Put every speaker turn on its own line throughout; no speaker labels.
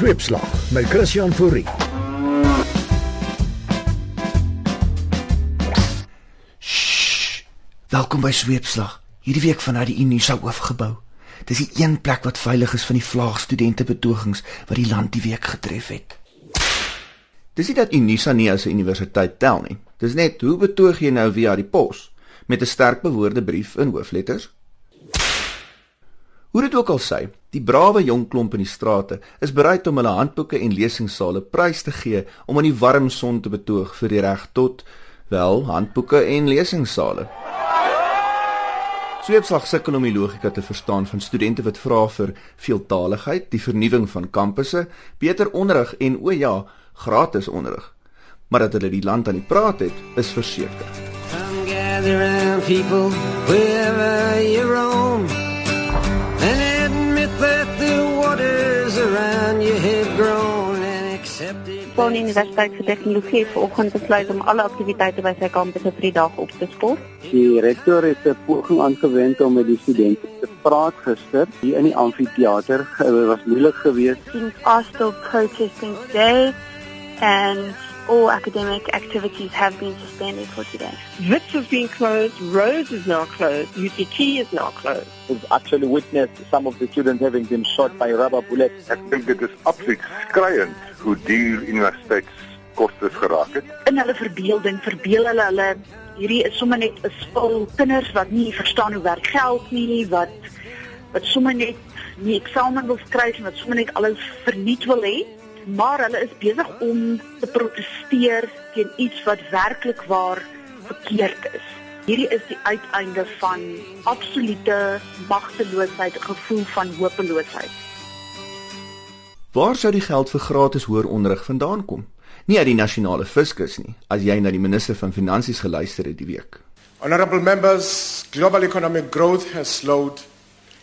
Sweepslag met Christian Fourie.
Welkom by Sweepslag. Hierdie week vanuit die Unisa hoofgebou. Dis die een plek wat veilig is van die vlaagstudente betogings wat die land die week getref het. Dis nie dat Unisa nie as 'n universiteit tel nie. Dis net hoe betoog jy nou via die pos met 'n sterk bewoorde brief in hoofletters? Hoe dit ook al sê, die brawe jong klomp in die strate is bereid om hulle handboeke en lesingssale prys te gee om aan die warm son te betoog vir die reg tot wel handboeke en lesingssale. Sweepslag sukkel om die logika te verstaan van studente wat vra vir veeltaligheid, die vernuwing van kampusse, beter onderrig en o ja, gratis onderrig. Maar dat hulle die land aan die praat het, is verseker.
Come gather round people wherever you roam it.
Bonn Universiteit vir Tegnologie het vanoggend besluit om alle aktiwiteite by sy kampus vir 3 dae op te skort.
Die rektor het 'n poging aangewend om met die studente te praat gister hier in die amfitheater. Dit was moeilik geweest.
Students are still protesting today and all academic activities have been suspended for today.
Wits has been closed, Rose is now closed, UCT is now closed.
We've actually witnessed some of the students having been shot by rubber bullets.
Ek dink dit is absoluut skriwend hoe duur universiteitskostes geraak het.
in hulle verbeelding verbeel hulle hulle hierdie is sommer net 'n spul kinders wat nie verstaan hoe werk geld nie wat wat sommer net nie eksamen wil skryf en wat sommer net alles verniet wil hê maar hulle is besig om te proteseer teen iets wat werklik waar verkeerd is hierdie is die uiteinde van absolute magteloosheid 'n gevoel van hopeloosheid
Waar sou die geld vir gratis hoër onderrig vandaan kom? Nie uit die nasionale fiskus nie, as jy na die minister van finansies geluister het die week.
Honorable members, global economic growth has slowed,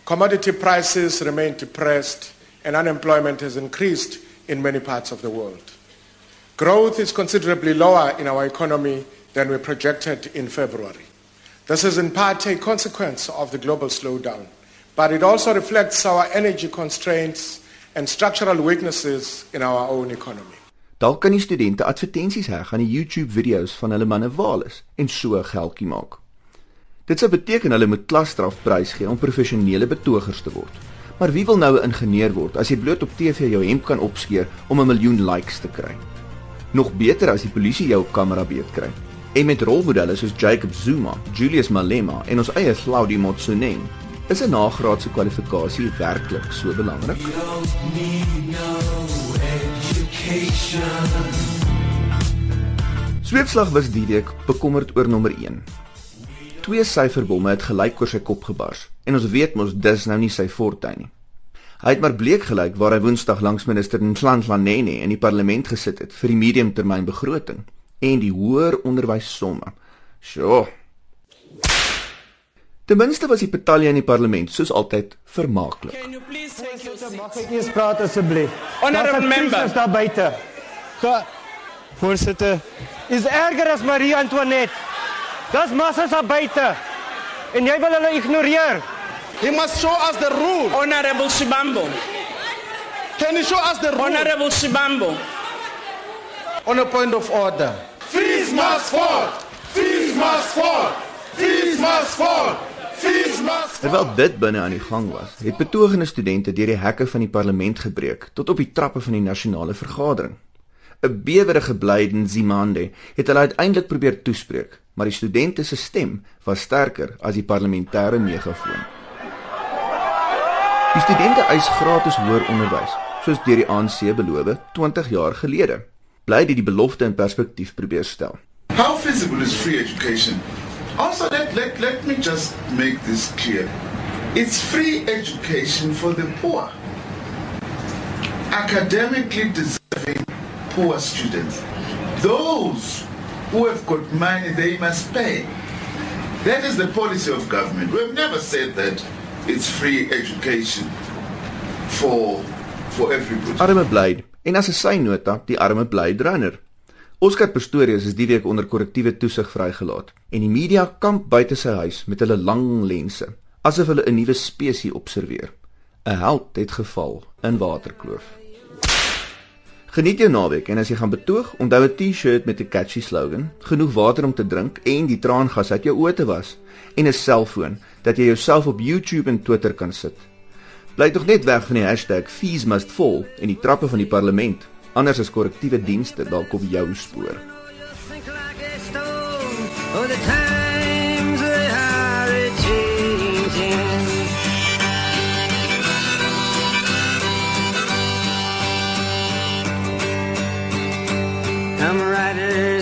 commodity prices remain depressed, and unemployment has increased in many parts of the world. Growth is considerably lower in our economy than we projected in February. This is in part a consequence of the global slowdown, but it also reflects our energy constraints and structural weaknesses in our own economy.
Dalk kan die studente advertensies heg aan die YouTube video's van hulle manne waal is en so geldjie maak. Dit sou beteken hulle moet klasstraf prysgee om professionele betogers te word. Maar wie wil nou 'n ingenieur word as jy bloot op TV jou hemp kan opskeer om 'n miljoen likes te kry? Nog beter as die polisie jou op kamera beet kry. En met rolmodelle soos Jacob Zuma, Julius Malema en ons eie Claudio Motsoeneng, is 'n nagraadse kwalifikasie werklik so belangrik? Sweepslag was die week bekommerd oor nommer 1. Twee syferbomme het gelyk oor sy kop gebars en ons weet mos dis nou nie sy fortuin nie. Hy het maar bleek gelyk waar hy Woensdag langs minister Nhlanhla Nene in die parlement gesit het vir die mediumtermyn begroting en die hoër onderwyssomme. Sjoe. Ten minste was die betalje in die parlement soos altyd vermaaklik.
Can you please take your seat?
Mag ek eers praat asseblief?
Honorable member.
Daar buite. Ga Voorsitter, is erger as Marie Antoinette. Das massas daar buite. En jy wil hulle ignoreer.
He must show us the rule.
Honorable Shibambo.
Can you show us the rule?
Honorable Shibambo.
On a point of order. Fees must fall. Fees must fall. Fees must fall. Fees must fall.
Terwyl dit binne aan die gang was, het betogende studente deur die hekke van die parlement gebreek tot op die trappe van die nasionale vergadering. 'n Bewerige Blyden Zimande het hulle uiteindelik probeer toespreek, maar die studente se stem was sterker as die parlementêre megafoon. Die studente eis gratis hoër onderwys, soos deur die ANC beloof 20 jaar gelede. Bly dit die belofte in perspektief probeer stel.
How feasible is free education? Also, let, let, let me just make this clear. It's free education for the poor. Academically deserving poor students. Those who have got money, they must pay. That is the policy of government. We've never said that it's free education for, for everybody.
Arme Blyd en as 'n synota die arme Blyd runner. Oscar Pistorius is die week onder korrektiewe toesig vrygelaat en die media kamp buite sy huis met hulle lang lense asof hulle 'n nuwe spesies observeer. 'n Held het geval in Waterkloof. Geniet jou naweek en as jy gaan betoog, onthou 'n T-shirt met 'n catchy slogan, genoeg water om te drink en die traangas uit jou oë te was en 'n selfoon dat jy jouself op YouTube en Twitter kan sit. Bly tog net weg van die #feesmustfall en die trappe van die parlement, anders is korrektiewe dienste dalk op jou spoor.
Oh, the times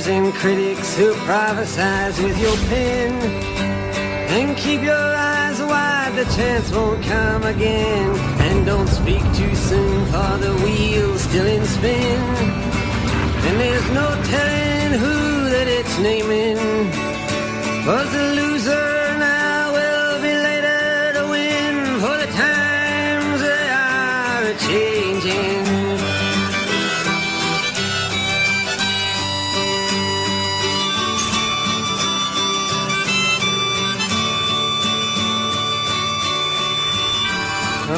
and critics who prophesize with your pen. And keep your eyes wide, the chance won't come again. And don't speak too soon, for the wheel's still in spin. And there's no telling who that it's naming.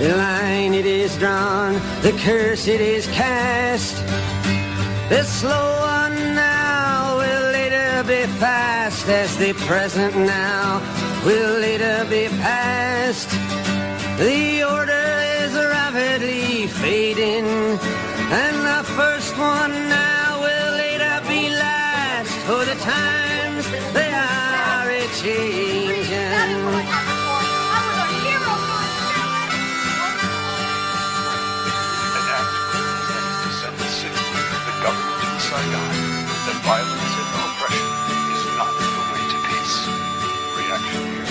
The line it is drawn, the curse it is cast. The slow one now will later be fast, as the present now will later be past. The order is rapidly fading,
Saigon, that violence and oppression is not the way to peace. Reaction here.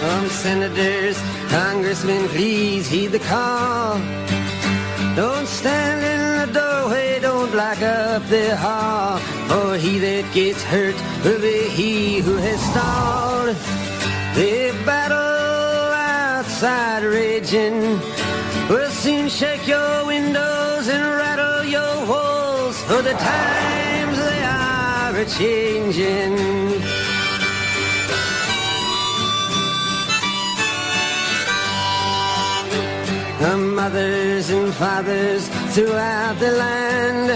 From senators, congressmen, please heed the call. Don't stand in the doorway, don't block up the hall. For he that gets hurt will be he who has stalled. The battle outside raging will soon shake your windows and rattle your walls. For the times they are a changing. Our mothers and fathers throughout the land.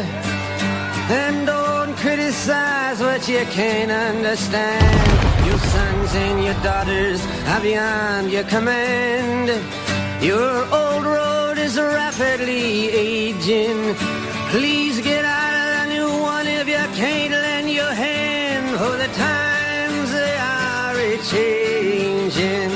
And don't criticize what you can't understand. Your sons and your daughters are beyond your command. Your old road is rapidly aging. Please get out of the new one if you can't lend your hand. For the times they are changing.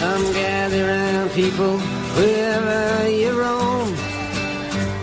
Come gather round, people, wherever you roam,